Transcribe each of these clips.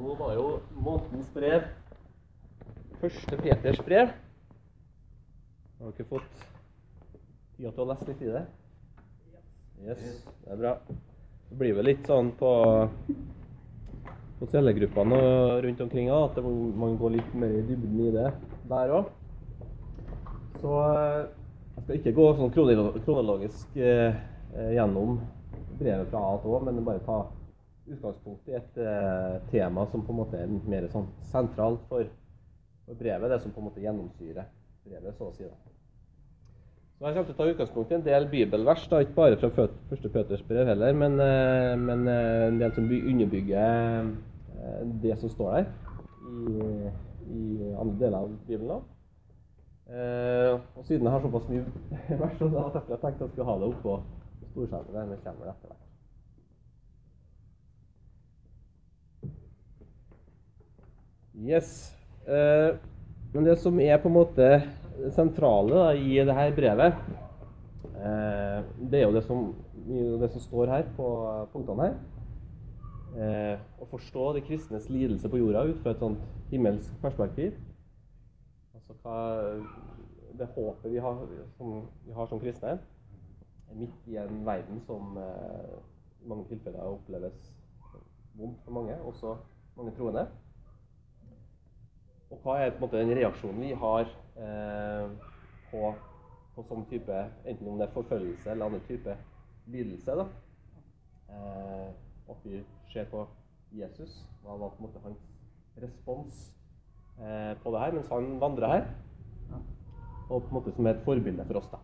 Nå var jo månedens brev første Peters brev. Har dere fått tid til å lese litt i det? Yes, det er bra. Det blir vel litt sånn på, på cellegruppene rundt omkring at man går litt mer i dybden i det der òg. Så eh, jeg skal ikke gå sånn kronologisk eh, eh, gjennom brevet fra A til Å, men bare ta utgangspunkt i et eh, tema som på en måte er mer sånn sentralt for, for brevet. Det som på en måte gjennomsyrer brevet, så å si. da. Så Jeg kommer til å ta utgangspunkt i en del bibelvers, da, ikke bare fra første Peters brev heller, men, eh, men eh, en del som underbygger det som står der i, i andre deler av Bibelen. da. Og siden jeg har såpass mye vers, så da jeg tenkt at jeg skulle ha det oppå storskjermen. men kommer etter hvert. Yes. Eh, men det som er på en måte det sentrale da, i det her brevet, eh, det er jo det som, det som står her på punktene her. Eh, å forstå de kristnes lidelse på jorda ut fra et sånt himmelsk perspektiv. Altså hva det håpet vi har som, vi har som kristne, midt i en verden som eh, i mange tilfeller oppleves vondt for mange, også mange troende. Og hva er på en måte den reaksjonen vi har eh, på, på sånn type Enten om det er forfølgelse eller annen type lidelse. da. Eh, at vi ser på Jesus. Hva var på en måte hans respons eh, på det her mens han vandrer her? Og på en måte som er et forbilde for oss. da.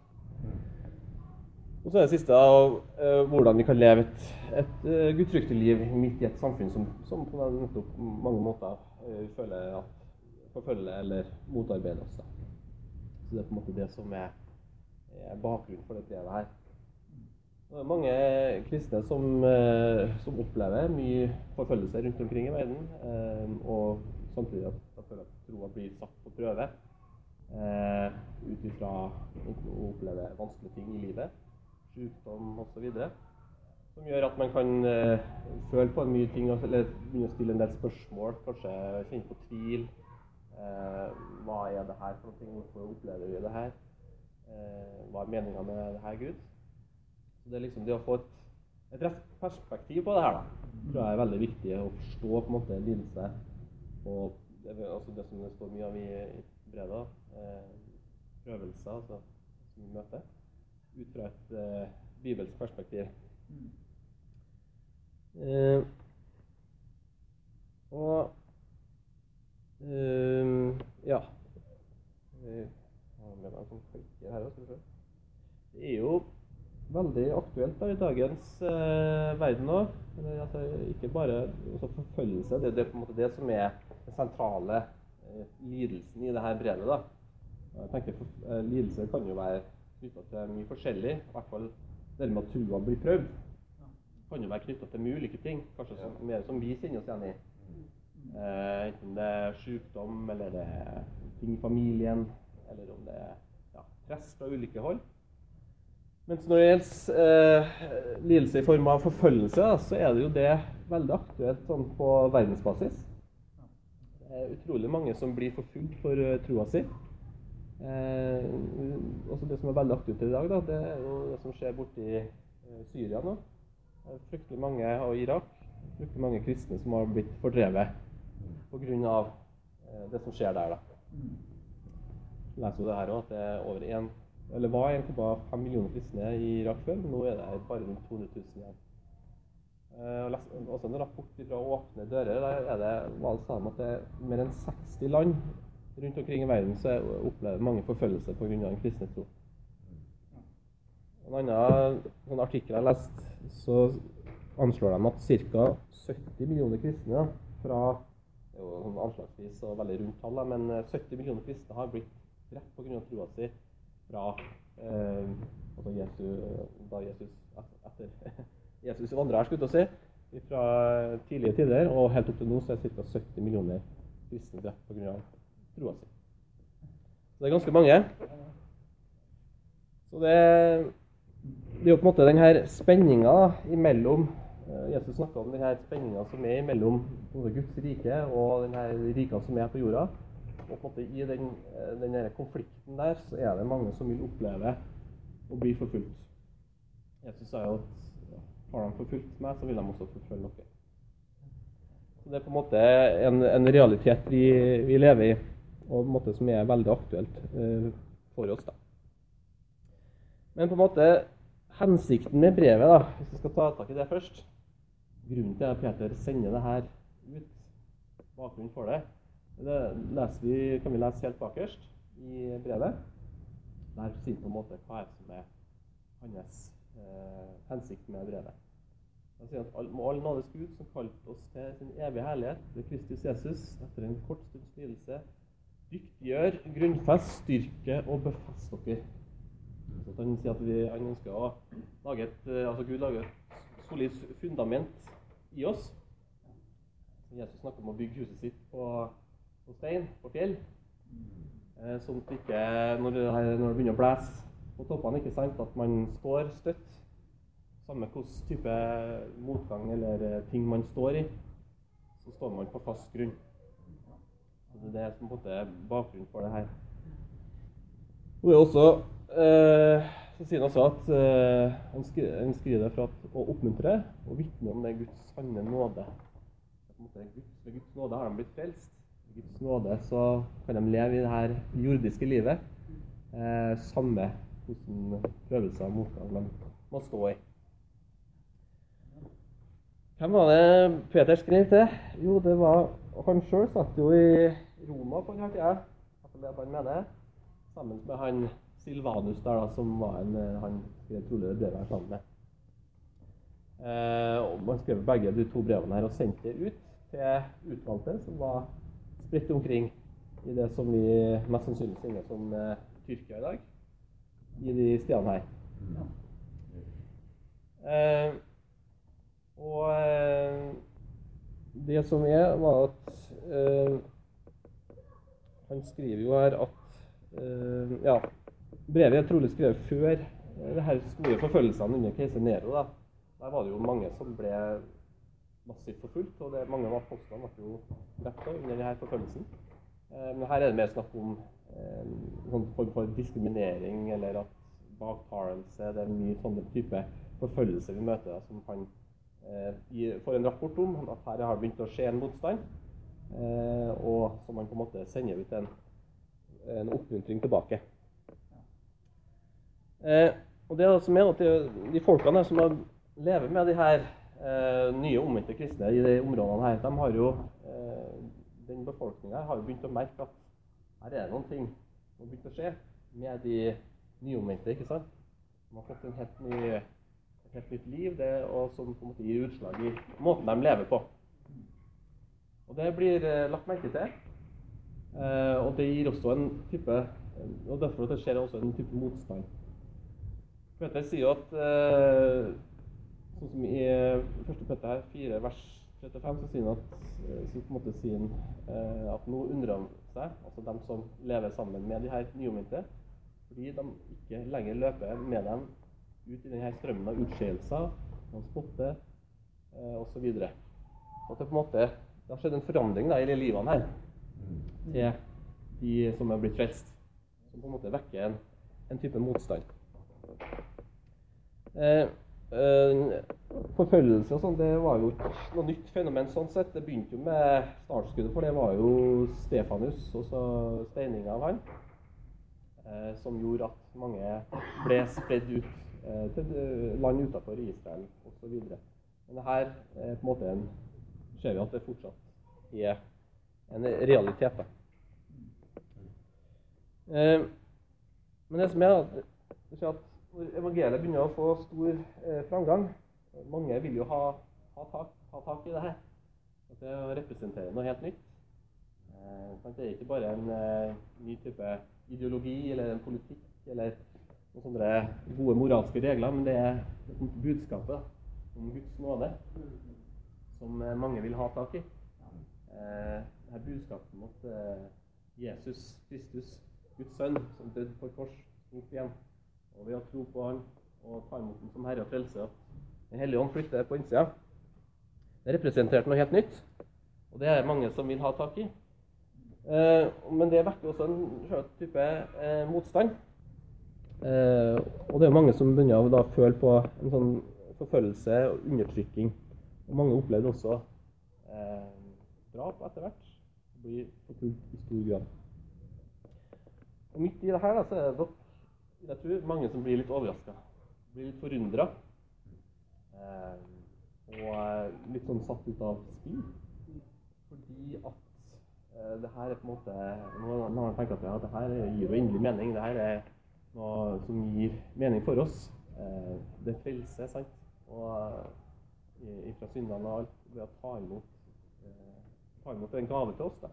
Og så er det siste da, eh, hvordan vi kan leve et, et uh, gudfryktig liv midt i et samfunn som, som på mange måter uh, føler at forfølger eller motarbeide oss. da. Så det er på en måte det som er, er bakgrunnen for det brevet her. Det er mange kristne som, eh, som opplever mye forfølgelse rundt omkring i verden, eh, og samtidig at, de føler at troa blir satt på prøve eh, ut ifra å oppleve vanskelige ting i livet, sykdom osv. Som gjør at man kan føle på mye ting, eller begynne å stille en del spørsmål, kanskje kjenne på tvil. Eh, hva er det her for noe? Hvorfor opplever vi det her? Eh, hva er meninga med det her, Gud? Så det er liksom det å få et, et rett perspektiv på det her, da, tror jeg er veldig viktig. Å forstå på en måte lidelse og altså det som det står mye av i, i brevet. Eh, prøvelser, altså som vi møter. Ut fra et eh, bibelsk perspektiv. Eh, og Ehm, ja. Jeg har med meg en sånn klikker her også, skal vi se. Det er jo veldig aktuelt da, i dagens eh, verden òg. Altså, ikke bare også forfølgelse. Det, det er på en måte det som er den sentrale eh, lidelsen i dette brevet. da. Jeg tenker for, eh, Lidelse kan jo være knytta til mye forskjellig. I hvert fall det med at trua blir prøvd. Kan jo være knytta til mye ulike ting. Kanskje som, mer som vi kjenner oss igjen i. Eh, enten det er sykdom, eller det er ting i familien, eller om det er ja, press fra ulike hold. Mens når det gjelder eh, lidelse i form av forfølgelse, da, så er det jo det veldig aktuelt sånn på verdensbasis. Det er utrolig mange som blir forfulgt for uh, troa si. Eh, også det som er veldig aktuelt i dag, da, det er jo det som skjer borti uh, Syria nå. Fryktelig mange, av Irak. Fryktelig mange kristne som har blitt fordrevet pga. Uh, det som skjer der. da. Jeg leser jo det her også, at det er over en, eller var 1,5 millioner kristne i Irak før. Nå er det bare rundt 200 000 igjen. Eh, også en rapport fra Åpne dører. Der er det, var det de at det er mer enn 60 land rundt omkring i verden som opplever mange forfølgelser pga. den kristne tro. En annen sånn artikkel jeg har lest, så anslår de at ca. 70 millioner kristne fra det er jo sånn anslagsvis og veldig rundt tall, men eh, 70 millioner kristne har blitt drept pga. troa si fra eh, altså Jesu, da Jesus etter Jesus vandra her, skulle jeg si, fra tidlige tider og helt opp til nå så er ca. 70 millioner kristne drept pga. troa si. Så det er ganske mange. Så det, det er jo på en måte den her spenninga imellom eh, Jesus snakka om denne spenninga som er mellom Guds rike og denne rika som er på jorda. Og på en måte i den, eh, den konflikten der så er det mange som vil oppleve å bli forfulgt. Jesus sa jo at har de forfulgt meg, så vil de også forfølge dere. Så Det er på en måte en, en realitet vi, vi, lever i, og på en måte som er veldig aktuelt uh, for oss. da. Men på en måte hensikten med brevet, da, hvis vi skal ta tak i det først Grunnen til at Peter sender det her ut, bakgrunnen for det, det vi, kan vi lese helt bakerst i brevet. Der sier på en måte hva er som er hans eh, hensikt med brevet. Han sier at må all nådes Gud, som kalte oss til sin evige herlighet ved Kristus Jesus, etter en kort stunds lidelse, dyktiggjør, grunnfest, styrke og befest dere. Så han sier at vi, han ønsker å lage et, eh, altså Gud lager et solid fundament i oss. Jesus snakker om å bygge huset sitt på på stein, på fjell. Eh, sånn at ikke, når det, når det begynner å blæse på toppene, ikke sant, at man står støtt. Samme hvilken type motgang eller eh, ting man står i, så står man på fast grunn. Så det er som på en måte bakgrunnen for det her. Og det er også, eh, så sier han også at eh, han, skriver, han, skriver, det for at, å oppmuntre og vitne om det Guds sanne nåde. Guds, med Guds nåde har de blitt frelst. Guds nåde så kan de leve i det her jordiske livet. Eh, samme hvordan prøvelser og motgang de må stå i. Hvem var det Peter skrev til? Jo, det var Han sjøl satt jo i Roma på denne tida, det han mener, sammen med han Silvanus der, da, som var en, han skrev trolig det brevet sammen med. Eh, og Man skrev begge de to brevene her og sendte det ut til utvalgte, som var spredt omkring i det som vi mest sannsynlig kjenner som eh, Tyrkia i dag, i de stedene her. Eh, og eh, det som er, var at eh, Han skriver jo her at eh, Ja, brevet er trolig skrevet før det her store forfølgelsene under keiser Nero. da. Der var det jo mange som ble massivt forfulgt. Og det, mange av postene ble jo drept under denne forfølgelsen. Eh, men her er det mer snakk om eh, sånn form for diskriminering eller at baktalelse. Det er mye sånne type forfølgelse vi møter, da, som han eh, får en rapport om. At her har begynt å skje en motstand. Eh, og som han på en måte sender ut en, en oppmuntring tilbake. Eh, og det som er at De folkene som lever med de her nye omvendte kristne i de områdene her, de har jo, eh, den befolkninga har jo begynt å merke at her er det noen ting som har begynt å skje med de nyomvendte. ikke sant? De har fått en helt ny, et helt nytt liv, det, og som på en måte gir utslag i måten de lever på. Og Det blir eh, lagt merke til. Eh, og det gir også en type og Derfor det skjer også en type motstand. Peter sier jo at eh, Sånn som i 1. Eh, her, 4, vers 35, så sier han at, eh, så på en måte sier han, eh, at nå undrer han seg, altså de som lever sammen med de her nyomvendte, fordi de ikke lenger løper med dem ut i denne strømmen av utskeielser, de spotter eh, osv. At det på en måte det har skjedd en forandring da, i de livene her til de som er blitt frelst. Som på en måte vekker en, en type motstand. Eh, forfølgelse og sånn, det var jo ikke noe nytt fenomen sånn sett. Det begynte jo med startskuddet, for det var jo Stefanus og så steininga av han. Uh, som gjorde at mange ble spredd ut uh, til land utenfor Israel osv. Men her er på en måte ser vi at det fortsatt er en realitet. Da. men det som er at når evangeliet begynner å få stor eh, framgang Mange vil jo ha, ha, tak, ha, tak, i det her. At det representerer noe helt nytt. Eh, det er ikke bare en eh, ny type ideologi eller en politikk eller noen sånne gode moralske regler, men det er budskapet om Guds nåde som mange vil ha tak i. Eh, dette budskapet om at Jesus Kristus, Guds sønn, som døde på kors, opp igjen og ved å tro på Han og ta imot ham som Herre og Frelse, at Den hellige ånd flytter på innsida. Det representerte noe helt nytt, og det er mange som vil ha tak i. Eh, men det vekker også en type eh, motstand. Eh, og det er mange som begynner å føle på en sånn forfølgelse og undertrykking. Og mange opplevde også drap etter hvert. Blir forfulgt i stor grad. Og midt i det her da, så er det jeg tror, mange som blir litt overraska. Blir litt forundra. Eh, og litt sånn satt ut av spill. Fordi at eh, det her er på en måte Nå har man tenkt at det her gir jo endelig mening. Det her er noe som gir mening for oss. Eh, det er frelse, sant. Og ifra syndene og alt. Ved å ta imot, eh, ta imot en gave til oss. da.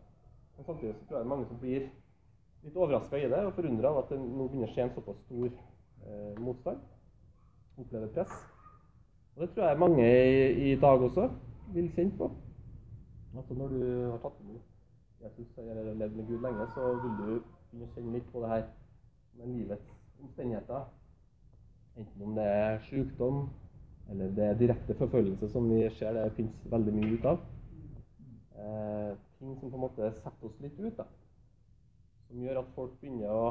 Men samtidig så tror jeg det er mange som blir litt overraska i det og forundra av at det nå begynner å skje en såpass stor eh, motstand. Opplever press. Og det tror jeg mange i, i dag også vil kjenne på. Altså Når du har tatt imot Jesus eller levd med Gud lenge, så vil du begynne å kjenne litt på det her med livets omstendigheter. Enten om det er sykdom, eller det er direkte forfølgelse, som vi ser det fins veldig mye ut av. Eh, ting som på en måte setter oss litt ut. da som gjør at folk begynner å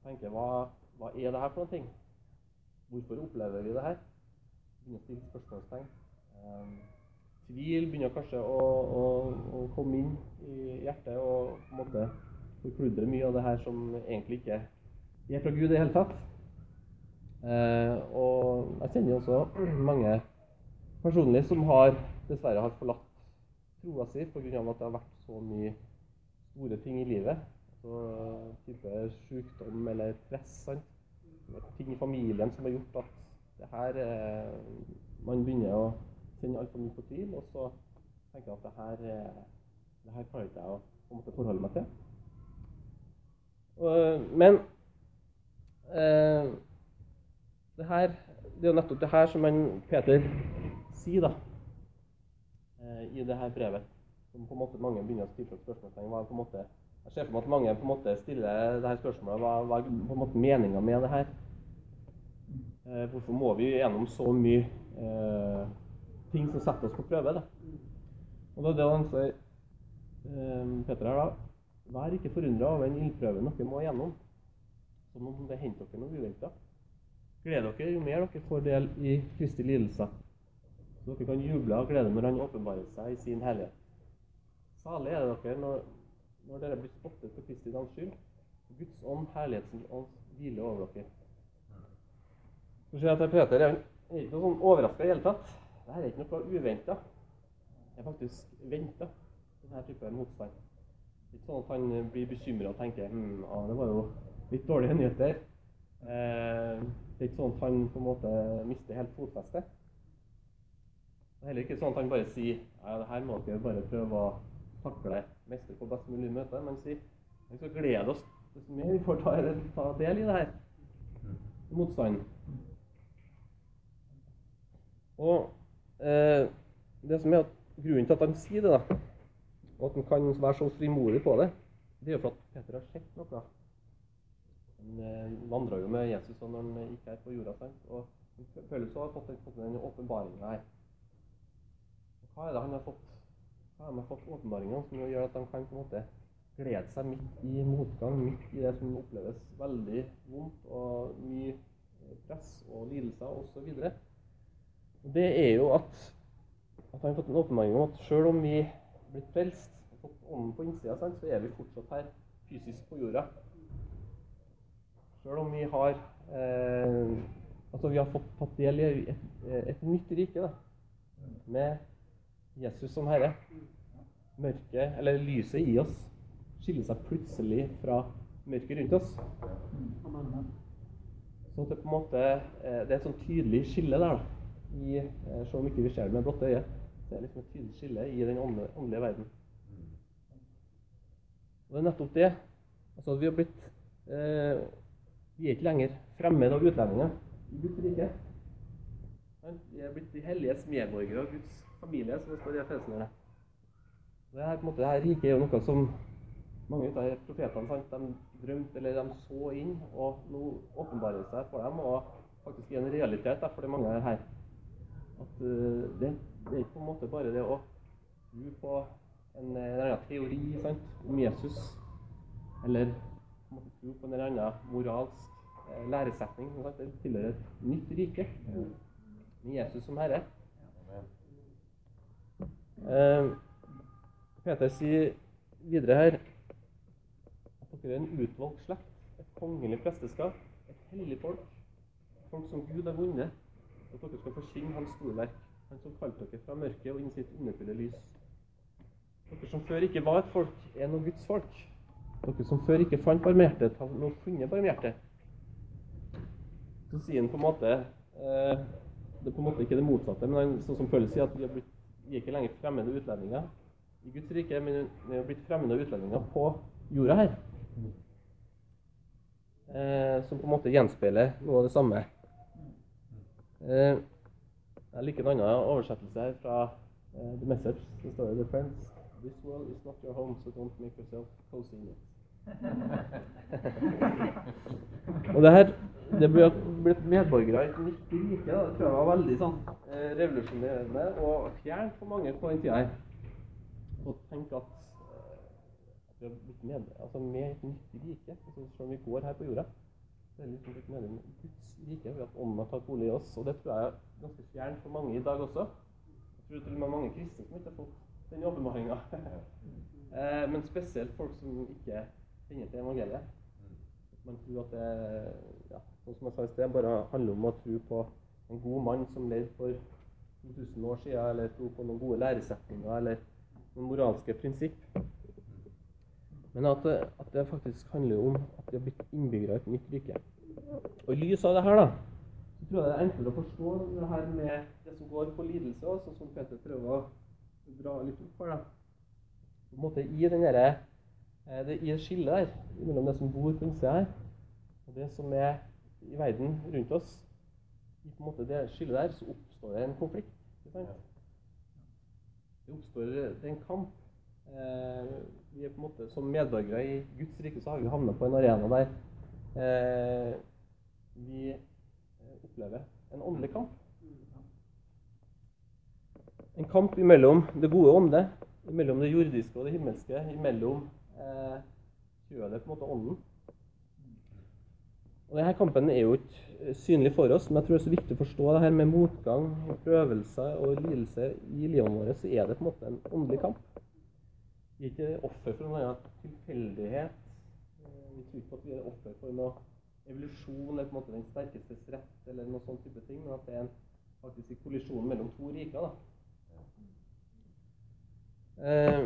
tenke hva, hva er det her for noe? ting? Hvorfor opplever vi det her? Begynner å stille spørsmålstegn. Um, tvil begynner kanskje å, å, å, komme inn i hjertet og på en måte forkludre mye av det her som egentlig ikke er fra Gud i det hele tatt. Uh, og jeg kjenner også mange personlig som har dessverre har forlatt troa si pga. at det har vært så mye store ting i livet så type sykdom eller press. Sant? Ting i familien som har gjort at det her eh, Man begynner å kjenne altfor mye på tvil, og så tenker jeg at det her, eh, det her klarer ikke jeg å på en forholde meg til. Og, men eh, det her det er jo nettopp det her som man, Peter sier da, eh, i det her brevet. Som på en måte mange begynner å stille spørsmålstegn ved. en jeg ser for meg at mange på en måte stiller det her spørsmålet hva, hva er på en måte meninga med det her? Eh, hvorfor må vi gjennom så mye eh, ting som setter oss på prøve? Da? Og det er det han sier, eh, Peter her, da. Vær ikke forundra over en ildprøve dere må igjennom, som om det henter dere noe uventa. Gled dere jo mer dere får del i Kristi lidelse. så dere kan juble av glede når Han åpenbarer seg i sin herlighet. Salig er det dere når når dere blir spottet for Kristi navns skyld. Guds ånd, herlighetens ånd, hviler over dere. Så ser jeg at Peter er ikke noe sånn overraska i det hele tatt. Dette er ikke noe uventa. Det er faktisk venta, denne type motstand. Ikke sånn at han blir bekymra og tenker hm, ah, det var jo litt dårlige nyheter. Eh, det er ikke sånn at han på en måte mister helt fotfestet. Det er heller ikke sånn at han bare sier ja, det her må dere bare prøve å takle mestre på best mulig møte, Men si, vi skal glede oss desto mer vi får ta, ta, del i det her. Motstanden. Og eh, det som er at grunnen til at han sier det, da, og at han kan være så frimodig på det, det er jo for at Peter har sett noe. Han eh, vandra jo med Jesus når han gikk her på jorda. Sant? Og han føler seg å ha fått den åpenbaringa her. Hva er det han har fått har de fått åpenbaringene som gjør at de kan på en måte glede seg midt i motgang, midt i det som oppleves veldig vondt og mye press og lidelser osv. Det er jo at, at han har fått en åpenbaring om at selv om vi er blitt frelst og fått ånden på innsida, så er vi fortsatt her fysisk på jorda. Selv om vi har eh, altså vi har fått tatt del i et, et nytt rike da, med Jesus som Herre. Mørket, eller lyset i oss, skiller seg plutselig fra mørket rundt oss. Så det, på en måte, eh, det er et sånn tydelig skille der. i, eh, Selv om ikke vi ser det med blotte øye. Det er liksom et tydelig skille i den åndelige verden. Og det er nettopp det. Altså, vi har blitt eh, Vi er ikke lenger fremmed av utlendinger i Guds rike. Vi er blitt de helliges medborgere av Guds familie, som det står i Efesene. Det her, på en måte, det her riket er jo noe som mange av profetene sant, de drømte eller de så inn, og nå åpenbarer det seg for dem og faktisk er en realitet da, for de mange her. At uh, det, det er ikke på en måte bare det å tro på en eller annen teori sant, om Jesus, eller på en tro på en eller annen moralsk eh, læresetning. Sant? Det tilhører et nytt rike med Jesus som herre. Eh, Peter sier videre her at dere er en utvalgt slekt, et kongelig presteskap, et hellig folk, folk som Gud har vunnet, at dere skal forkynne Hans storverk, Han som kalte dere fra mørket og inn sitt underfulle lys. Dere som før ikke var et folk, er nå Guds folk. Dere som før ikke fant barmhjertighet, har nå funnet barmhjertighet. Så sier han på en måte eh, Det er på en måte ikke det motsatte, men han, sånn som Paulus sier, at vi, vi er ikke lenger fremmede utlendinger i Guds rike, men vi er blitt fremmede utlendinger på jorda her. Eh, som på en måte gjenspeiler noe av det samme. Eh, jeg liker en annen oversettelse her fra eh, The Message. Det står det, The Friends, this world is not your home, so don't make yourself cozy it. Og det her det ble blitt medborgere i et nytt rike. Det tror jeg var veldig sånn eh, revolusjonerende og fjernt for mange på den tida her. Å tenke at eh, vi har blitt med, altså med et nyttig rike. Altså, selv om vi går her på jorda, så er det liksom blitt med i Guds rike ved at ånden har tatt bolig i oss. Og det tror jeg er ganske fjernt for mange i dag også. Jeg tror til og med mange kristne som ikke har fått den åpenbaringa. eh, men spesielt folk som ikke kjenner til evangeliet. Man tror at det ja, sånn som jeg sa i sted, bare handler om å tro på en god mann som levde for 2000 år siden, eller tro på noen gode læresetninger eller noen moralske prinsipp. Men at det, at det faktisk handler om at vi har blitt innbyggere i et nytt rike. Og i lys av det her, da, så tror jeg det er enklere å forstå det her med det som går på lidelse, også, som Peter prøver å dra litt opp for. da. På en måte i den derre Eh, det i skillet der mellom det som bor på innsida her, og det som er i verden rundt oss. I på en måte det skillet der så oppstår det en konflikt. ikke sant? Det oppstår en kamp. Eh, vi er på en måte Som medborgere i Guds rike så har vi havna på en arena der eh, vi eh, opplever en åndelig kamp. En kamp imellom det gode og onde, imellom det jordiske og det himmelske, imellom eh, på en måte ånden. Og denne kampen er jo ikke synlig for oss, men jeg tror det er så viktig å forstå det her med motgang, prøvelser og lidelse i livet vårt, så er det på en måte en åndelig kamp. Vi er ikke offer for noen tilfeldighet. Eh, vi tror ikke at vi er offer for noe evolusjon eller på en måte den sterkestes rett, eller noe sånn type ting, men at det er en faktisk en kollisjon mellom to riker. da. Eh,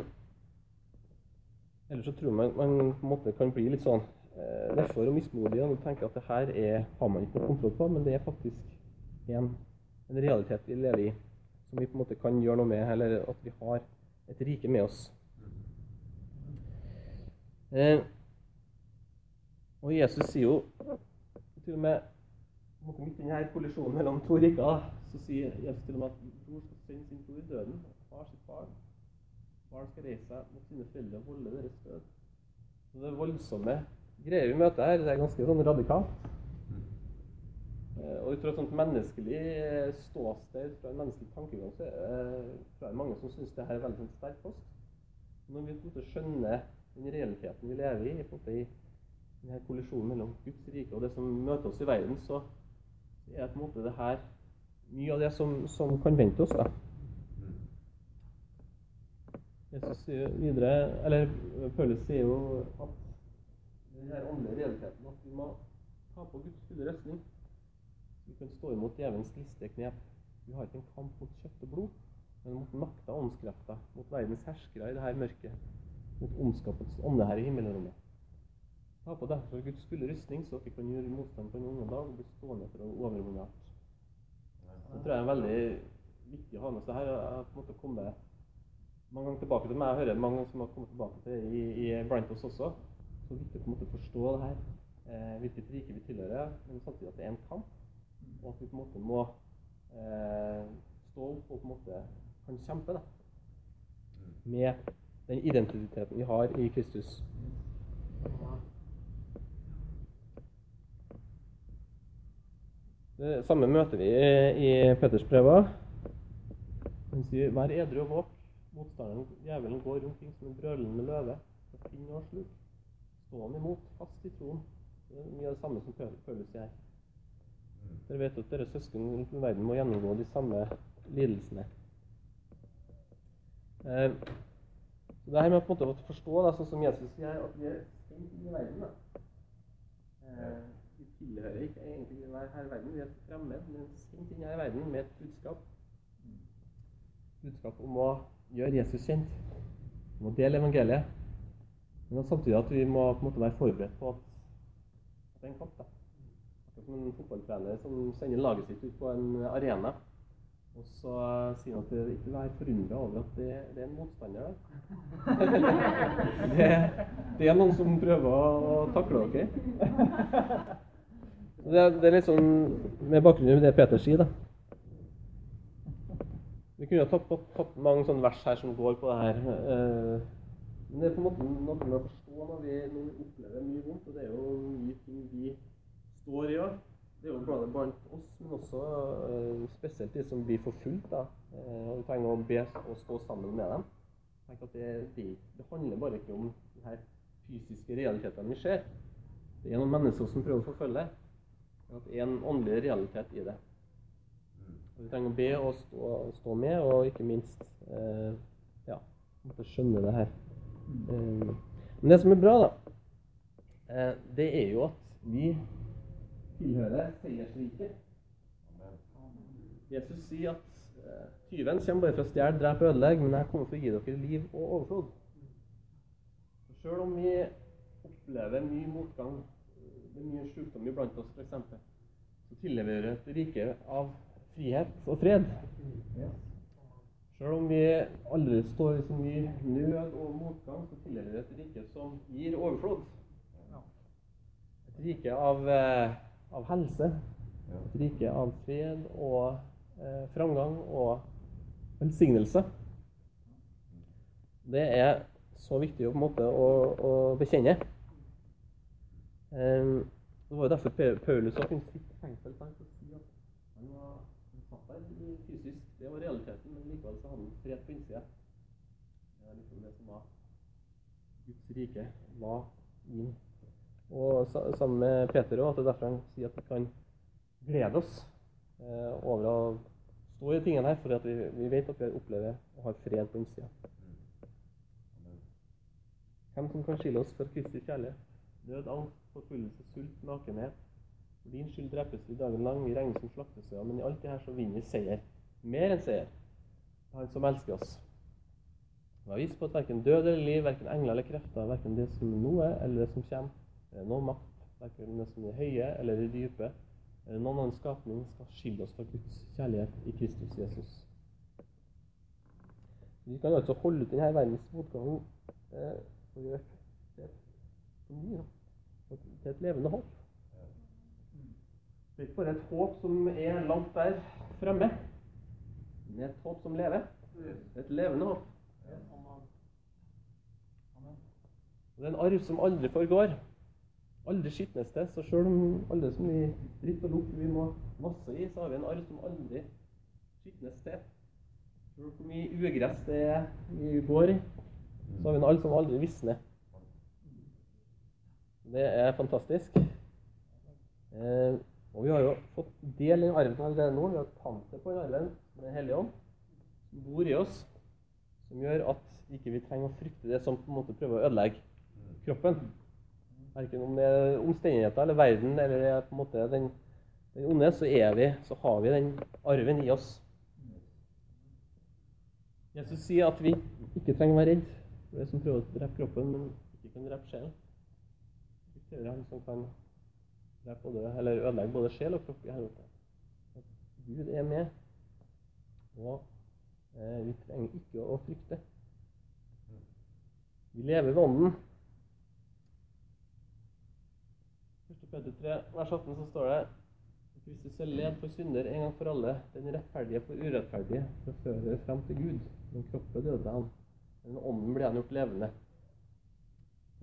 Ellers så tror jeg man, man på en måte kan bli litt sånn eh, nedfor og mismodige og tenke at det her er, har man ikke noe kontroll på, men det er faktisk en, en, realitet vi lever i, som vi på en måte kan gjøre noe med, eller at vi har et rike med oss. Eh, og Jesus sier jo til og med midt i denne kollisjonen mellom to riker, så sier Jesus til og med at bror skal sende sin bror i døden, og far sitt barn. Barn skal reise seg mot sine foreldre og holde deres død. Så det voldsomme greier vi møter her. Det er ganske sånn radikalt. Eh, og ut fra et sånt menneskelig eh, ståsted, fra en menneskelig tankegang, så er det mange som syns det her er veldig sånn sterk kost. Når vi på en måte skjønner den realiteten vi lever i, på i denne kollisjonen mellom Guds rike og det som møter oss i verden, så er på en måte det her mye av det som, som kan vente oss. da. Jesus sier videre, eller Paulus sier jo at den her åndelige realiteten at vi må ta på Guds fulle røstning. Vi kan stå imot djevelens liste knep. Vi har ikke en kamp mot kjøtt og blod, men mot makta og åndskrafta, mot verdens herskere i det her mørket, mot ondskapens ånde her i himmelrommet. Ta på derfor Guds fulle rustning, så dere kan gjøre motstand på en onde dag og bli stående for å overvinne alt. Det tror jeg er veldig viktig å ha med seg her. Jeg har på en måte kommet mange ganger tilbake til meg. Jeg hører mange som har kommet tilbake til i, i blant oss også. Så viktig på en måte å forstå det her, eh, hvilket rike vi tilhører, men samtidig at det er en kamp. Og at vi på en måte må eh, stå opp og på en måte kan kjempe da, med den identiteten vi har i Kristus. Det samme møter vi i Petters brever. Han sier, 'Vær edru og våk'. Motstanderen, djevelen, går omkring som en brølende løve finne og sluke. Stå han imot, fast i troen. Det er mye av det samme som føles Paulus sier her. Dere vet at deres søsken rundt i verden må gjennomgå de samme lidelsene. Eh, det her med på en måte å forstå, da, sånn som Jesus sier, at vi er stengt i verden. da. Eh, vi tilhører ikke egentlig her i verden, vi er fremmed, men sendt inn i verden med et budskap. Budskap om å gjøre Jesus kjent, om å dele evangeliet. Men samtidig at vi må på en måte være forberedt på at, at det er en kamp. da. Som en fotballtrener som sender laget sitt ut på en arena. Og så sier han at det ikke vær forundra over at det, det er en motstander der. det, det er noen som prøver å takle dere. Okay? det, det er litt sånn med bakgrunn i det Peter sier, da. Vi kunne ha tatt, tatt, tatt mange sånne vers her som går på det her. Men det er på en måte noe med å forstå når vi, når vi opplever mye vondt. Og det er jo mye ting vi står i òg. Det er jo både blant oss, men også eh, spesielt de som blir forfulgt. da. Eh, og Vi trenger å be og stå sammen med dem. Tenk at det, det, det handler bare ikke om de her fysiske realitetene vi ser. Det er noen mennesker som prøver å forfølge. Men det er en åndelig realitet i det. Og Vi trenger å be og stå, stå med, og ikke minst eh, ja, skjønne det her. Eh, men det som er bra, da, eh, det er jo at vi tilhører seiersriket. Jesus sier at eh, tyven kommer bare for å stjele, drepe ødelegge, men jeg kommer for å gi dere liv og overflod. Sjøl om vi opplever mye motgang, det er mye sykdom iblant oss f.eks., så tilhører vi et rike av frihet og fred. Selv om vi aldri står i så mye nød og motgang, så tilhører vi et rike som gir overflod. Et rike av, eh, av helse, et rike av fred og eh, framgang og velsignelse. Det er så viktig å, på en måte, å, å bekjenne. Eh, det var jo derfor Paulus kunne sitte i fengsel han var satt der fysisk. Det var realiteten, men likevel så hadde han fred på innsida. Det er liksom det som var Guds rike var inn. Og sammen med Peter òg, at det er derfor han sier at vi kan glede oss eh, over å stå i tingene her, fordi at vi, vi vet at vi opplever og har fred på innsida. Hvem som kan skille oss fra Kristi kjærlighet? Død, angst, forfølgelse, sult, nakenhet. For din skyld drepes vi dagen lang, vi regnes som slaktesøer, men i alt det her så vinner vi seier. Mer enn seier. Han som elsker oss. Og har vist på at verken død eller liv, verken engler eller krefter, verken det som nå er eller det som kommer, eller noen makt, verken det som er høye eller det dype, eller noen annen skapning skal skille oss fra Guds kjærlighet i Kristus Jesus. Vi kan altså holde ut denne verdens motgang eh, og gjøre til et, mye, til et levende håp. Det er ikke bare et håp som er langt der fremme, men et håp som lever. Et levende håp. Det er en arv som aldri forgår. Aldri skitnes til. Så selv om alle som vi dritt og lukt vi må masse i, så har vi en arv som aldri skitnes til. Selv hvor mye ugress det er vi går i, så har vi en arv som aldri visner. Det er fantastisk. Eh, og vi har jo fått del i arven allerede nå. Vi har pantet på den arven med Den hellige ånd, som bor i oss, som gjør at ikke vi trenger å frykte det som på en måte prøver å ødelegge kroppen. Verken om det er omstendigheter eller verden eller det er på en måte den, den onde, så, vi, så har vi den arven i oss. Jesus sier at vi ikke trenger å være redd for det som prøver å drepe kroppen, men ikke kan drepe sjelen. Det er han som kan drepe både, eller ødelegge både sjel og kropp i helvete. At Gud er med, og eh, vi trenger ikke å frykte. Vi lever ved Ånden. 1. Peter 3, vers 18, så står det Kristus er led for synder en gang for alle, den rettferdige for urettferdige, for å føre frem til Gud. Men kroppen døde han, men ånden ble han gjort levende.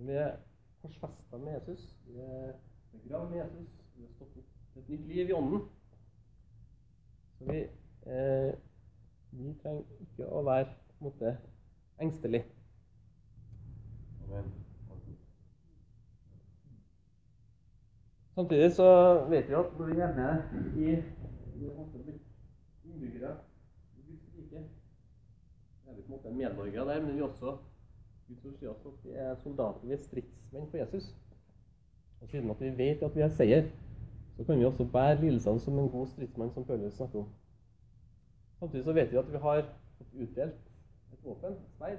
Vi er korsfesta med Jesus, vi er begravd med Jesus, vi har stått opp til et nytt liv i ånden. Så vi, eh, Vi trenger ikke å være på en måte engstelig. Amen. Samtidig så vet vi at når vi er hjemme i innbyggere i Guds rike, er vi på en måte medborgere der, men vi er også Guds ord at vi er soldater, vi er stridsmenn for Jesus. Og siden at vi vet at vi har seier, så kan vi også bære lidelsene som en god stridsmann, som Paulus snakker om. Samtidig så vet vi at vi har fått utdelt et våpen, et sverd,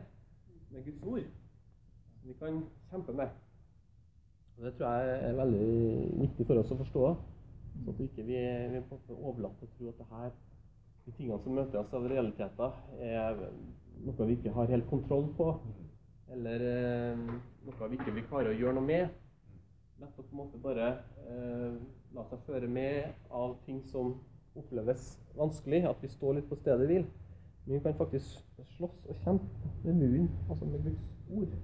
med Guds ord, som vi kan kjempe med. Og Det tror jeg er veldig viktig for oss å forstå. Så at ikke vi vi er overlatt overlater å tro at det her, de tingene som møter oss av realiteter, er noe vi ikke har helt kontroll på. Eller eh, noe vi ikke vil klare å gjøre noe med. Å på en måte bare eh, la seg føre med av ting som oppleves vanskelig. At vi står litt på stedet hvil. Men vi kan faktisk slåss og kjempe med muren, altså med Guds ord.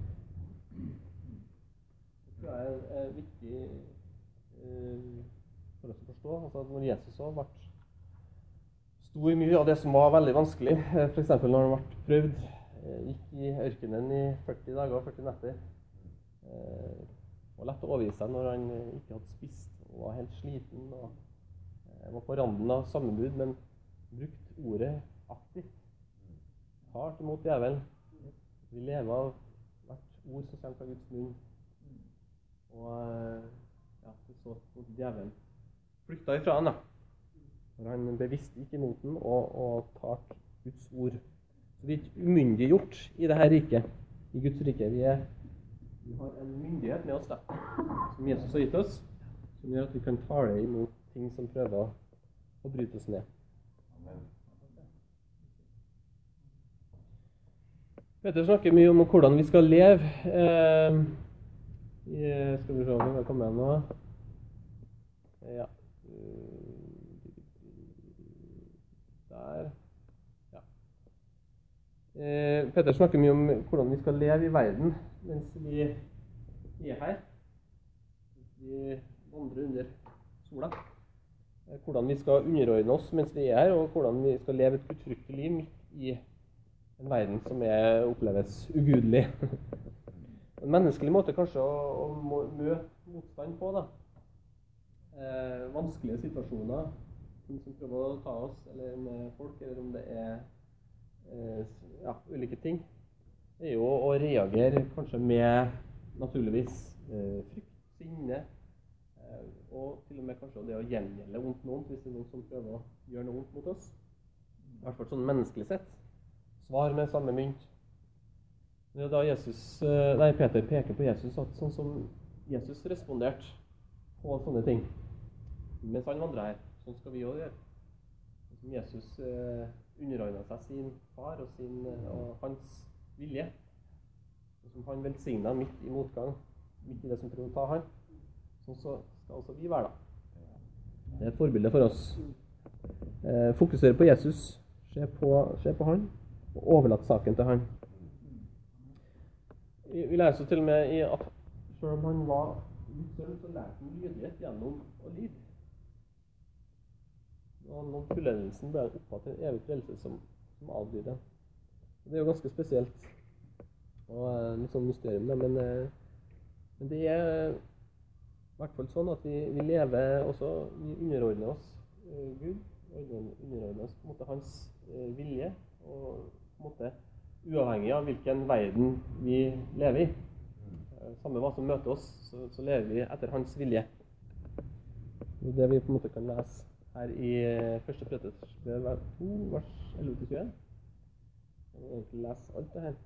Det tror jeg er, viktig eh, for oss å forstå. Altså at når Jesus òg ble sto i mye av det som var veldig vanskelig, f.eks. når han ble prøvd, eh, gikk i ørkenen i 40 dager og 40 netter. Var lett å overgi seg når han eh, ikke hadde spist og var helt sliten og eh, var på randen av sammenbrudd, men brukte ordet aktivt. Hardt imot djevelen. Vi lever av hvert ord som kommer fra Guds munn. Og eh, ja, vi så at djevelen flykta ifra han da. Når han bevisst gikk imot den og, og talte Guds ord. Så vi er ikke umyndiggjort i dette riket, i Guds rike. Vi, er, vi har en myndighet med oss da, som Jesus har gitt oss, som gjør at vi kan tale imot ting som prøver å, bryte oss ned. Peter snakker mye om hvordan vi skal leve. Eh, skal vi se om vi kommer nå. Ja. Der. Eh, Petter snakker mye om hvordan vi skal leve i verden mens vi er her. Vi vandrer under sola. Eh, Hvordan vi skal underordne oss mens vi er her, og hvordan vi skal leve et utrygt liv midt i en verden som er, oppleves ugudelig. En menneskelig måte kanskje å, å møte motstand på. da. Eh, vanskelige situasjoner, ting som prøver å ta oss, eller med folk, eller om det er ja, ulike ting. Er jo å reagere kanskje med naturligvis eh, frykt, sinne, eh, og til og med kanskje det å gjengjelde vondt noen hvis det er noen som prøver å gjøre noe vondt mot oss. I hvert fall sånn menneskelig sett. Svar med samme mynt. Det er da Jesus, eh, nei, Peter peker på Jesus at sånn som Jesus responderte på sånne ting mens han vandra her, sånn skal vi òg gjøre. Som Jesus eh, underordna seg sin far og, sin, eh, og hans vilje. Og som han velsigna midt i motgang, midt i det som prøvde å ta han. Sånn så skal også vi være, da. Det er et forbilde for oss. Eh, fokusere på Jesus, se på, se på han, og overlate saken til han. Vi vi så til og med i at selv om han var sønn, så lærte han lydighet gjennom å lide. Han nådde fullendelsen, ble han opphatt til en evig frelse som, som avdøde. Og Det er jo ganske spesielt. Og eh, litt sånn mysterium, da. Men, eh, men det er i hvert fall sånn at vi, vi lever også Vi underordner oss eh, Gud. Underordner oss på en måte hans vilje. Og på en måte uavhengig av hvilken verden vi lever i. Eh, Samme hva som møter oss, så, så lever vi etter hans vilje. Det det vi på en måte kan lese her i eh, første Petersbrev 2, vers 11-21. Jeg må egentlig lese alt det her.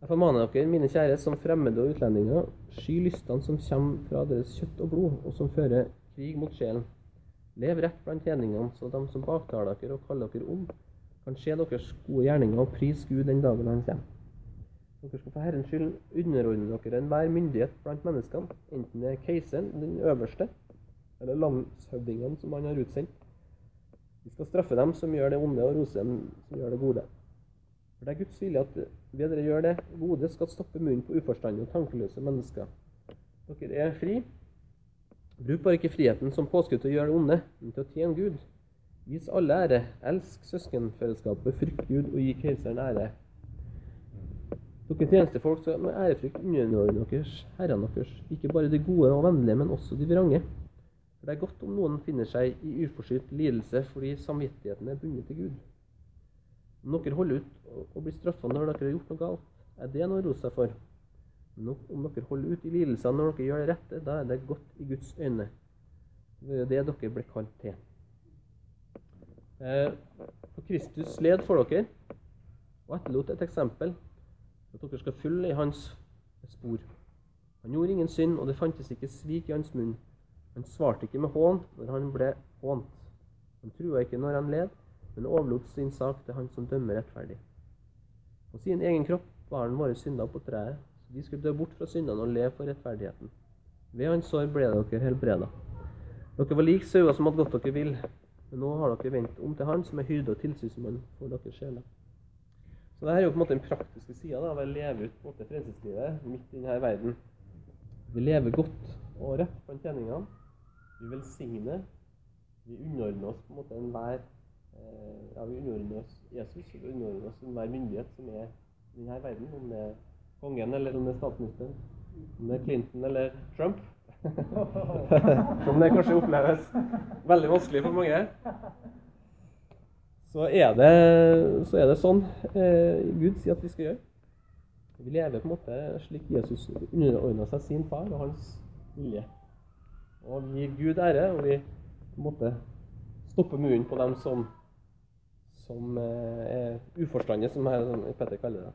Jeg formaner dere, mine kjære, som fremmede og utlendinger, sky lystene som kommer fra deres kjøtt og blod, og som fører krig mot sjelen. Lev rett blant hedningene, så de som baktaler dere og kaller dere om, kan se deres gode gjerninger og prise Gud den dagen han kommer. Dere skal for Herrens skyld underordne dere enhver myndighet blant menneskene, enten det er keiseren, den øverste, eller landshøvdingene som han har utsendt. Vi skal straffe dem som gjør det onde, og rose dem som gjør det gode. For det er Guds vilje at ved dere gjør det gode, skal stoppe munnen på uforstandige og tankeløse mennesker. Dere er fri. Bruk bare ikke friheten som påskudd til å gjøre det onde, men til å tjene Gud. Vis alle ære, elsk søskenfellesskapet, frykt Gud og gi keiseren ære. Dere tjenestefolk skal med ærefrykt underordne deres herrene deres, ikke bare de gode og vennlige, men også de vrange. For det er godt om noen finner seg i uforskyldt lidelse fordi samvittigheten er bundet til Gud. Om dere holder ut og blir straffa når dere har gjort noe galt, er det noe å rose seg for. Men om dere holder ut i lidelsene når dere gjør det rette, da er det godt i Guds øyne. Det er det dere ble kalt til. Eh, For Kristus led for dere og etterlot et eksempel at dere skal følge i hans spor. Han gjorde ingen synd, og det fantes ikke svik i hans munn. Han svarte ikke med hån når han ble hånt. Han trua ikke når han led, men overlot sin sak til han som dømmer rettferdig. På sin egen kropp bar han våre synder på treet, så de skulle dø bort fra syndene og leve for rettferdigheten. Ved hans sår ble dere helbreda. Dere var lik sauer som hadde gått dere vill, men nå har dere vendt om til Han som er hyrde og tilsynsmann for deres sjeler. Så dette er jo på en måte den praktiske sida av å leve ut på frelseslivet midt i denne verden. Vi lever godt og rett blant tjeningene. Vi velsigner. Vi underordner oss på en måte enhver eh, Ja, vi underordner oss Jesus, vi underordner oss enhver myndighet som er i denne verden. Om det er kongen, eller om det er statsministeren, om det er Clinton eller Trump. som det kanskje oppleves veldig vanskelig for mange. Så er det, så er det sånn eh, Gud sier at vi skal gjøre. Vi lever på en måte slik Jesus underordna seg sin far og hans vilje. Og vi gir Gud ære, og vi måte stopper munnen på dem som, som eh, er uforstandige, som Petter kaller det.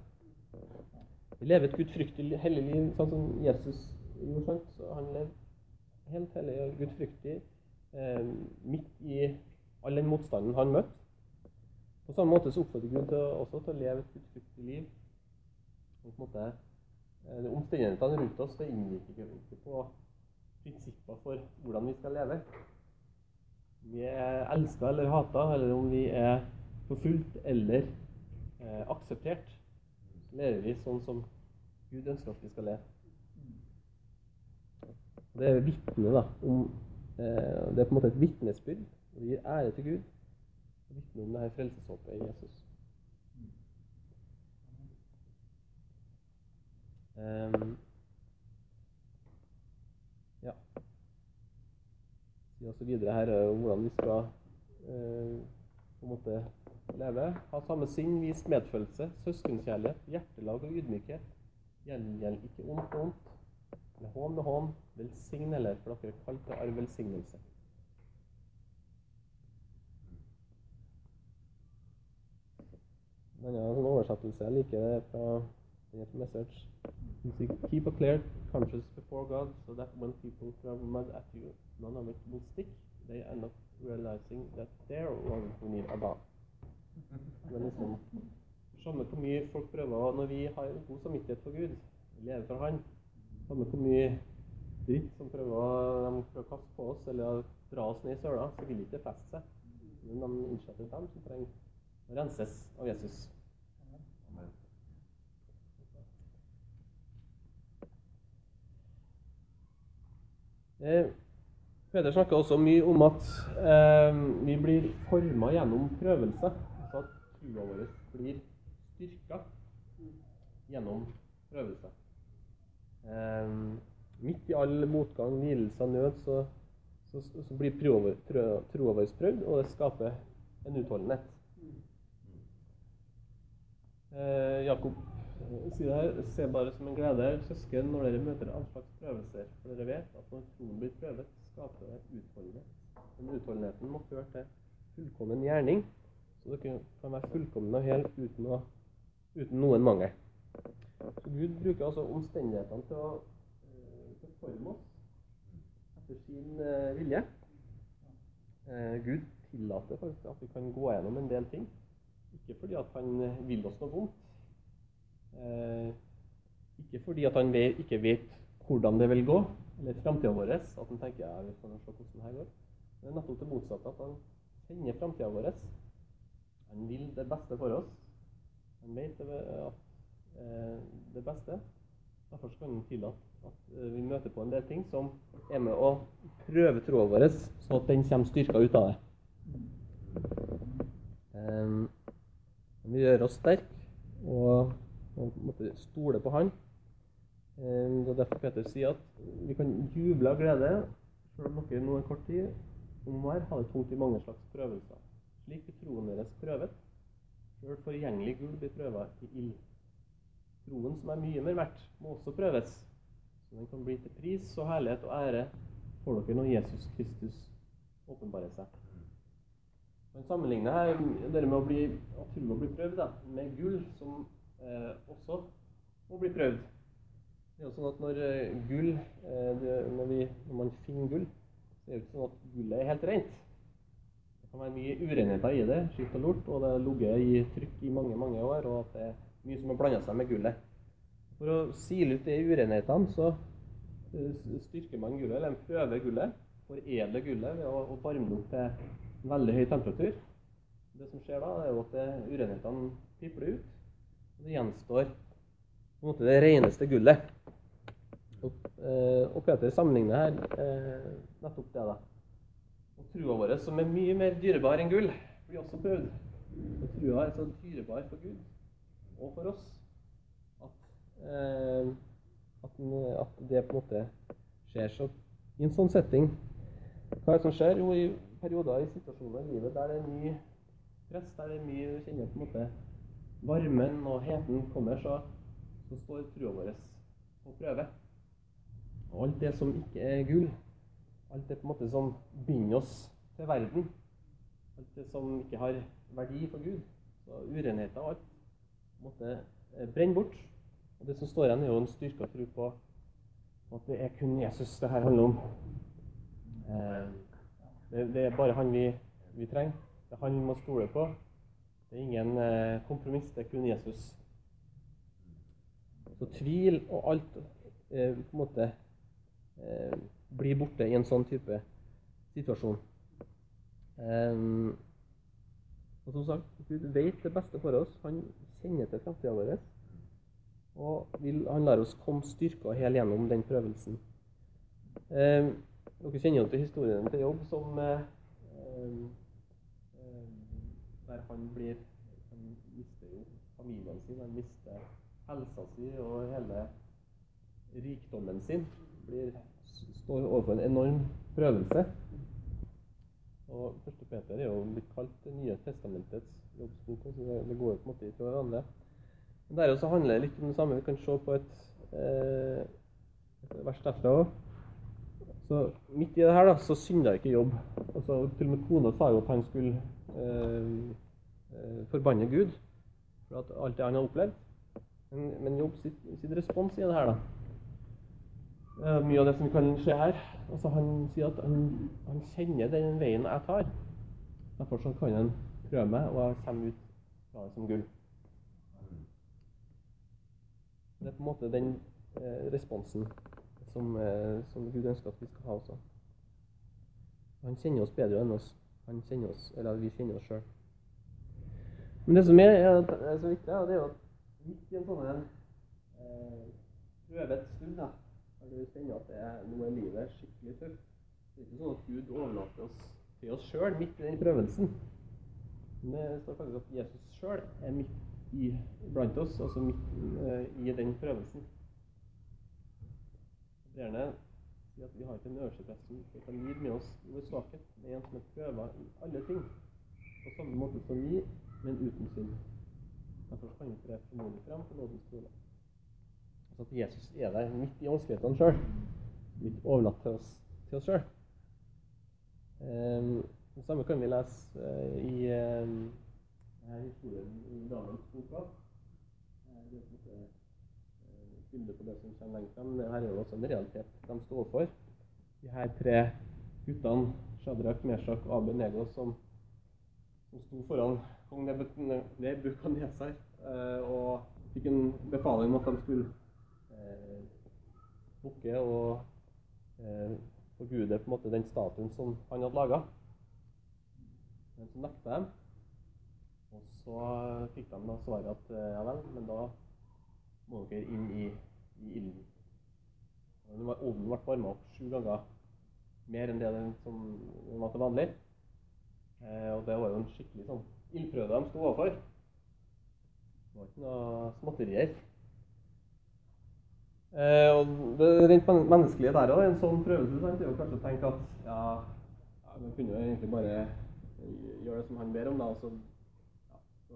Vi lever et gudfryktig hellig liv, sånn som Jesus gjorde. sant? Så han levde helt hellig og gudfryktig eh, midt i all den motstanden han møtte. På samme måte så oppfordrer Gud til, også til å leve et gudfryktig liv. Og på en måte, eh, Omstendighetene rundt oss det inngikk ikke på prinsipper for hvordan vi skal leve. Om vi er elska eller hata, eller om vi er forfulgt eller eh, akseptert, lever vi sånn som Gud ønsker at vi skal leve. Det er vitne da, om eh, Det er på en måte et vitnesbyrd. Det gir ære til Gud. Og vitne om det her frelseshåpet i Jesus. Ehm, ja. Videre her eh, hvordan vi skal eh, på en måte leve. Ha samme sinn, vis medfølelse, søskenkjærlighet, hjertelag og ydmykhet. Gjengjeld ikke ondt og ondt. eller hån med hån, velsign heller, for dere er kalt til velsignelse. En annen oversettelse jeg liker, det er fra heter Message. You see, Keep a clear conscience before God, so that when people throw mud at you, none of it will stick. They end up realizing that they're one who need a. Men liksom, samme hvor mye folk prøver Når vi har god samvittighet for Gud, lever for Han, samme hvor mye dritt som prøver de prøver å kaste på oss eller dra oss ned i søla, så vil ikke feste seg. Men de innsatte at dem som trenger å renses av Jesus. Amen. Eh, Peder snakker også mye om at eh, vi blir forma gjennom prøvelse. Altså at trua vår blir styrka gjennom prøvelse. Eh, midt i all motgang, lidelse og nød, så, så, så blir troa vår prøvd, og det skaper en utholdenhet. Eh, Jakob sier det se bare som en glede, søsken, når dere møter all slags prøvelser. For dere vet at når troen blir prøvet, skaper det utholdenhet. Men utholdenheten må føre til fullkommen gjerning, så dere kan være fullkomne og hele uten, uten noen mangel. Så Gud bruker altså omstendighetene til å, eh, forme oss etter sin eh, vilje. Eh, Gud tillater faktisk at vi kan gå gjennom en del ting. Ikke fordi at han vil oss noe vondt. Eh, ikke fordi at han ikke vet hvordan det vil gå, eller framtida vår. At han tenker ja, vi får se hvordan det her går. Det er nettopp det motsatte. At han kjenner framtida vår. Han vil det beste for oss. Han vet det, at, eh, det beste. Derfor skal han tillate at eh, vi møter på en del ting som er med å prøve troa vår, så at den kommer styrka ut av det. Um, vi gjør oss sterke og, og måte stole på Han. Um, det er derfor Peter sier at vi kan juble av glede, selv om dere nå en kort tid om hver har det tungt i mange slags prøvelser. Slik blir troen deres prøvet. Sjøl forgjengelig gull blir prøva i ild. Troen som er mye mer verdt, må også prøves, så den kan bli til pris og herlighet og ære for dere når Jesus Kristus åpenbarer seg. Man sammenligner her det med å bli, å bli prøvd da, med gull, som også må bli prøvd. Det er jo sånn at Når eh, gull, eh, når, vi, når, man finner gull, så er det ikke sånn at gullet er helt rent. Det kan være mye urenheter i det, skitt og lort, og det har ligget i trykk i mange mange år, og at det er mye som har blanda seg med gullet. For å sile ut de urenhetene, så eh, styrker man gullet, eller prøver gullet, foredler gullet ved å varme det opp til veldig høy temperatur. Det som skjer da, er jo at urenhetene pipler ut. Og det gjenstår på en måte det reneste gullet. Og, eh, og Peter sammenligner her eh, nettopp det. da. Og trua vår, som er mye mer dyrebar enn gull, blir også prøvd. Og trua er så dyrebar for Gud og for oss at, eh, at, at det på en måte skjer. Så i en sånn setting Hva er det som skjer? Jo, i perioder i situasjoner i livet der det er mye press, der det er mye kjenner på en måte varmen og heten kommer, så, så står trua vår på prøve. Og alt det som ikke er gull, alt det på en måte som binder oss til verden, alt det som ikke har verdi for Gud, så urenheter og alt, måte eh, brenner bort. Og det som står igjen, er jo en styrka tro på at det er kun Jesus det her handler om. Eh, det, er bare han vi, vi, trenger. Det er han vi må stole på. Det er ingen eh, kompromiss. Det er kun Jesus. Så tvil og alt eh, på en måte eh, blir borte i en sånn type situasjon. Um, og som sagt, Gud vet det beste for oss. Han kjenner til framtida vår. Og vil, han lar oss komme styrka helt gjennom den prøvelsen. Um, dere kjenner jo til historien til Jobb som eh, Der han blir Han mister jo familien sin, han mister helsa si og hele rikdommen sin. Blir, står overfor en enorm prøvelse. Og 1. Peter er jo blitt kalt Det nye testamentets jobbsbok. så Det går jo på en måte fra hverandre. Men Der også handler det litt om det samme. Vi kan se på et, eh, et vers derfra òg. Så midt i det her da, så synda ikke Jobb. Altså, til og med kona sa jo at han skulle eh, eh, forbanne Gud for alt det han har opplevd. Men, men Jobb sitt, sitt, respons i det her, da er Mye av det som kan se her. Altså, han sier at han, han, kjenner den veien jeg tar. Derfor så kan han prøve meg, og jeg kommer ut fra det som gull. Det er på en måte den eh, responsen som, eh, som, Gud ønsker at vi skal ha også. Han kjenner oss bedre enn oss. Han kjenner oss, eller vi kjenner oss sjøl. Men det som er, er, så viktig, det er at midt i en sånn eh, prøvet stund, da, der du kjenner at det er, nå er livet skikkelig tøft Det er ikke sånn at Gud overlater oss til oss sjøl midt i den prøvelsen. Men det står faktisk at Jesus sjøl er midt i, blant oss, altså midt eh, i den prøvelsen. Gjerne si at vi har ikke en øverste prest som kan lide med oss i vår svakhet, men en som er prøva i alle ting, på samme måte som vi, men uten synd. Derfor vi tre formodig frem til nådens trone. Altså at Jesus er der midt i vanskelighetene sjøl, midt overlatt til oss, til oss sjøl. Um, det samme kan vi lese uh, i um, historien i Daniels boka. Uh, det er bilde på det som kommer lenger frem. Her er jo også en realitet de står for. De her tre guttene, Shadrach, Meshach og Abenego, som, som sto foran kong Nebukadnesar eh, og fikk en befaling om at de skulle eh, bukke og eh, forgude på en måte den statuen som han hadde laga. Men så nekta de. Og så fikk de da svaret at eh, ja vel, men da må dere inn i, i ilden. Ovnen ble varma opp sju ganger mer enn det den som var til vanlig. Eh, og det var jo en skikkelig sånn ildprøve de sto overfor. Det var ikke noe småtterier. Eh, og det rent men- menneskelige der òg, en sånn prøvelse, sant, er jo kanskje å tenke at ja, ja vi kunne jo egentlig bare gjøre det som han ber om, da, og så, ja, så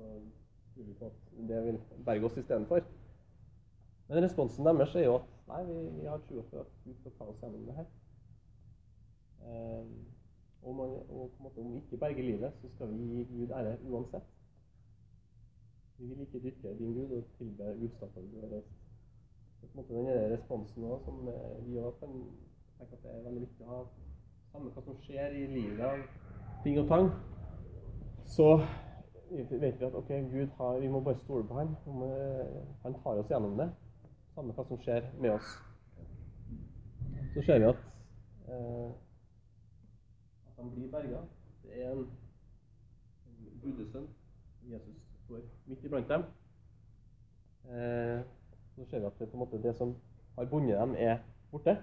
tror vi på at det vil berge oss istedenfor. Men responsen deres er jo at nei, vi, vi har trua på at Gud skal ta oss gjennom det her. Eh, og, man, og måte, om vi ikke berger livet, så skal vi gi Gud ære uansett. Vi vil ikke dyrke din Gud og tilbe gudstatuer du har reist. Er på en måte den responsen også, som eh, vi også kan tenke at det er veldig viktig å ha. Samme hva som skjer i livet av ting og tang, så vet vi at ok, Gud har, vi må bare stole på han. Han tar oss gjennom det. Samme hva som skjer med oss. Så ser vi at eh, de blir berga. Det er en, gudesønn. Jesus står midt iblant dem. Eh, så ser vi at det, på en måte, det som har bundet dem, er borte.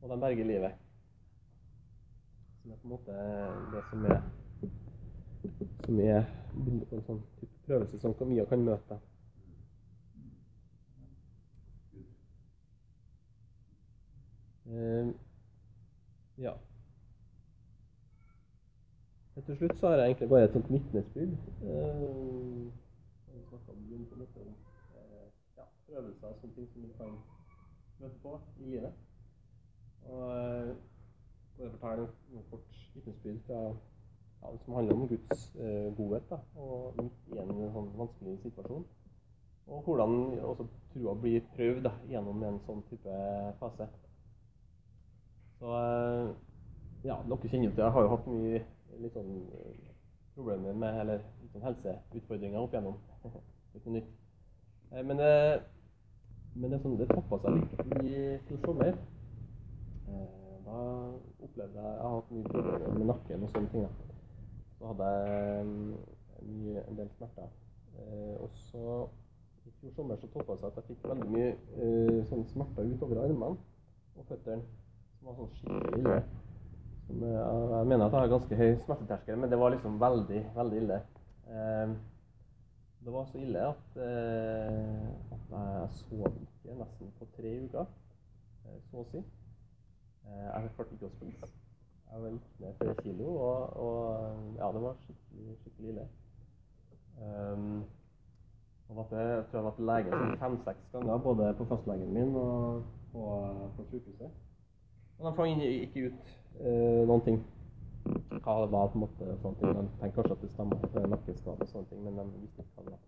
Og de berger livet. Som er på en måte det som er som er bildet på en sånn type prøvelse som Camilla kan møte. Eh, ja. Til slutt så har jeg egentlig bare et sånt vitnesbyrd. Eh, jeg snakket om på en måte om eh, ja, prøvelser og sånne ting som vi kan møte på i livet. Og jeg forteller fortelle noe kort vitnesbyrd fra ja, som handler om Guds eh, godhet. Da, og midt i en sånn vanskelig situasjon. Og hvordan også trua blir prøvd da, gjennom en sånn type fase. Så eh, ja, dere kjenner til Jeg har jo hatt mye litt sånn eh, problemer med Eller litt sånn helseutfordringer opp igjennom. Noe nytt. Eh, Men det, men det, sånn, det toppa seg litt i fjor sommer. Eh, Da opplevde jeg Jeg har hatt mye problemer med nakken og sånne ting. da. Så hadde jeg mm, mye, en del smerter. Eh, Og så i fjor sommer så toppa det seg at jeg fikk veldig mye eh, sånn smerter utover armene og føttene. Som var sånn skikkelig ille. Jeg, mener at jeg har ganske høy smerteterskel, men det var liksom veldig, veldig ille. Eh, det var så ille at, eh, jeg sov ikke nesten på tre uker, eh, så å si. Eh, jeg klarte ikke å spise. Jeg gikk ned flere kilo, og, og ja, det var skikkelig, skikkelig ille. At jeg, tror jeg var til legen sånn fem-seks ganger, både på fastlegen min og på, på sykehuset. Og de fant ikke ut noen ting. Hva det var på en måte sånne ting. De tenkte kanskje at det stemmer for nakkeskade og sånne ting, men de visste ikke hva det var.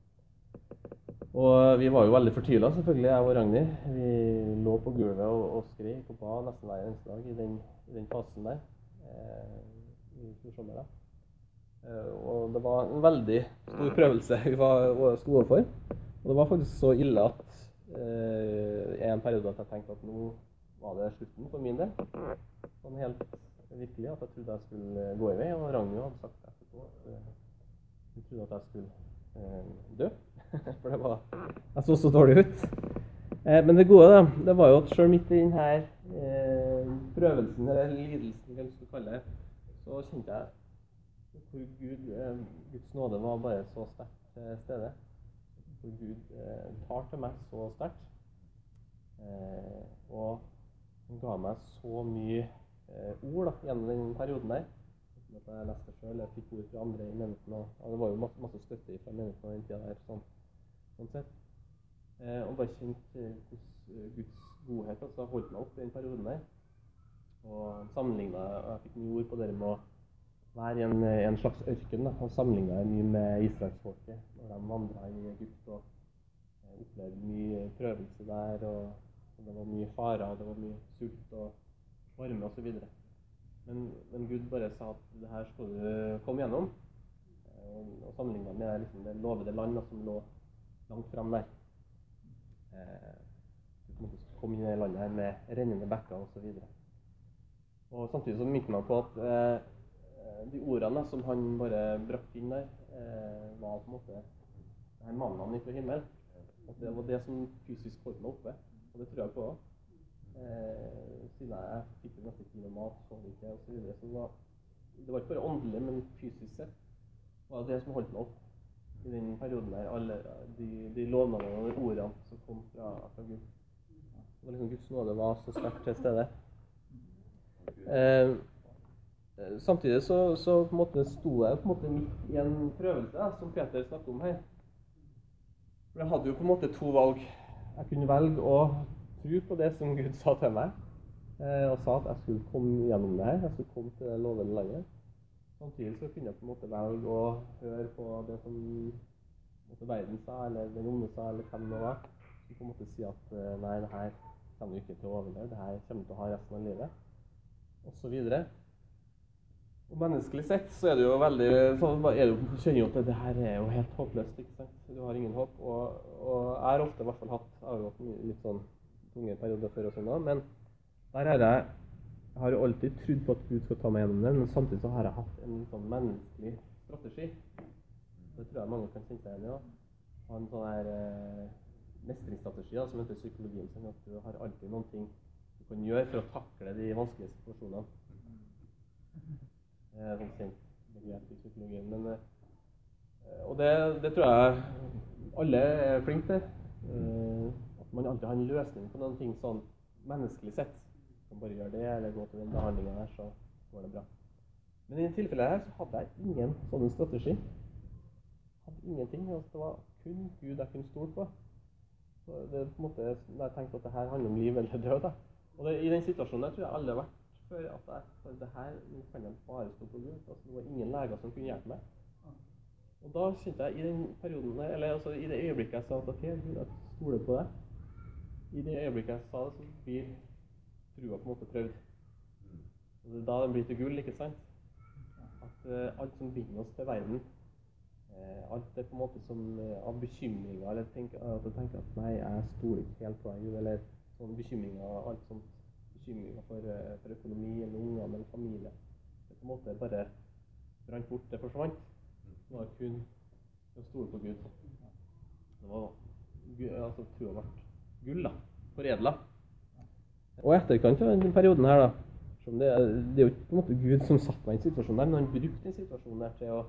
Og vi var jo veldig fortvila, selvfølgelig, jeg og Ragnhild. Vi lå på gulvet og, og skrek og ba nesten hver eneste dag i den, i den fasen der. Eh, i sommer. da. Eh, og det var en veldig stor prøvelse vi var, sto overfor. Og det var faktisk så ille at eh, i en periode at jeg tenkte at nå var det slutten for min del. Sånn helt virkelig at jeg trodde jeg skulle gå i vei. Og Ragnhild hadde sagt etterpå at eh, hun trodde at jeg skulle eh, dø. For det var Jeg så så dårlig ut. Eh, men det gode da, det var jo at sjøl midt i denne eh, prøvelsen, eller lidelsen, du skal kalle det, så kjente jeg hvor Gud, eh, Guds nåde var bare så sterkt til stede. Hvor Gud eh, tar til meg så sterkt. Eh, og han ga meg så mye eh, ord da, gjennom den perioden der. At jeg leste sjøl. Jeg fikk ord fra andre i menigheten. Og, og det var jo masse, masse støtte fra menigheten den tida der. Sånn, sånn sett. Eh, og bare kjent eh, Guds godhet altså, holdt meg opp i den perioden der. Og sammenligna jeg fikk mye ord på det med å være i en, en slags ørken. Da, og sammenligna mye med israelsfolket når de vandra i Egypt og eh, opplevde mye prøvelse der. Og det var mye farer, det var mye sult og varme osv. Men, men Gud bare sa at det her skal du komme gjennom. Eh, Og, og sammenligna med liksom, det lovede land som lå langt fram der. Eh, du måtte komme inn i det landet her med rennende bekker osv. Og samtidig så minnet meg på at eh, de ordene som han bare brakte inn der, eh, var på en måte det her mannen fra himmelen. At det var det som fysisk holdt meg oppe. Og det tror jeg på òg. Eh, siden jeg fikk nesten ikke noe mat, sov ikke osv. Så, videre. så var, det var ikke bare åndelig, men fysisk sett var det som holdt meg opp i den perioden der. Alle de, de lovnadene og de ordene som kom fra, fra Gud. Det var liksom Guds nåde var så sterkt til stede. Eh, samtidig så, så på en måte sto jeg på en måte midt i en prøvelse, som Peter snakker om her. For jeg hadde jo på en måte to valg. Jeg kunne velge å tro på det som Gud sa til meg, eh, og sa at jeg skulle komme gjennom det her. Jeg skulle komme til det lovende landet. Samtidig så kunne jeg på en måte velge å høre på det som på måte, verden sa, eller den unge sa, eller hvem det var. Som på en måte si at eh, nei, det her kommer du ikke til å overleve. Det her kommer du til å ha resten av livet. Videre. Og menneskelig sett så er det jo veldig sånn, er det kjenner jo at det her er jo helt håpløst. ikke sant? Du har ingen håp. Og, og jeg har ofte i hvert fall hatt avgått litt sånn tunge perioder før og sånn men der er jeg jeg har jo alltid trodd på at Gud skal ta meg gjennom det, men samtidig så har jeg hatt en sånn menneskelig strategi. Det tror jeg mange kan kjenne seg igjen i. Ha en sånn her eh, mestringsstrategi da, som heter psykologien. Sånn at du har alltid noen ting du kan gjøre for å takle de vanskelige situasjonene. Et sånt kjent begrep i psykologien. Men, eh, og det, det tror jeg alle er flinke til. Eh, at man alltid har en løsning på noen ting sånn menneskelig sett. Kan bare gjøre det, eller gå til den behandlinga her, så går det bra. Men i dette tilfellet her så hadde jeg ingen sånn strategi. Hadde ingenting. Altså, det var kun Gud jeg kunne stole på. Så det er på en måte, jeg tenkte at det her handler om liv eller død. Da. Og det, I den situasjonen der tror jeg alle har vært før. at jeg, for det her nå kan jeg bare stå på Gud. Altså, det var ingen leger som kunne hjelpe meg. Og da kjente jeg i den perioden der, eller altså i det øyeblikket jeg sa at ok, Gud, jeg stoler på deg. I det øyeblikket jeg sa det, så blir trua på en måte prøvd. Og det er da den blir til gull, ikke sant? At uh, alt som binder oss til verden, uh, alt det på en måte som uh, av bekymringer, eller tenk, at du tenker at nei, jeg stoler ikke helt på deg, Gud, eller sånne bekymringer, alt sånt, bekymringer for, eh, for økonomi, eller unger eller familie. Det på en måte bare brant bort, det forsvant. Det var kun å stole på Gud. Det var altså trua ble gull, da. Foredla. Og i etterkant av den perioden her, da det, det er jo ikke på en måte Gud som satte meg i den situasjonen der, men han brukte den situasjonen der til å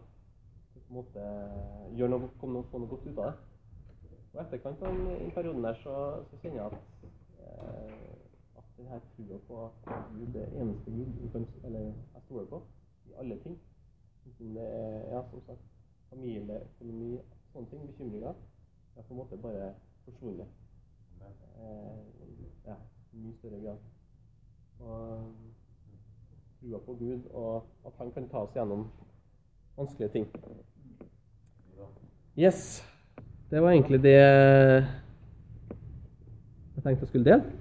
på en måte gjøre noe, komme noe, få noe godt ut av det. Og i etterkant av den, den perioden der, så, så kjenner jeg at, eh, den her trua på at Gud er eneste Gud du kan, eller jeg stoler på i alle ting. Enten det er ja, som sagt, familie, økonomi, sånne ting, bekymringer, det er på en måte bare forsvunnet. Eh, ja, i mye større grad. Og trua på Gud, og at han kan ta oss gjennom vanskelige ting. Yes. Det var egentlig det jeg tenkte jeg skulle dele.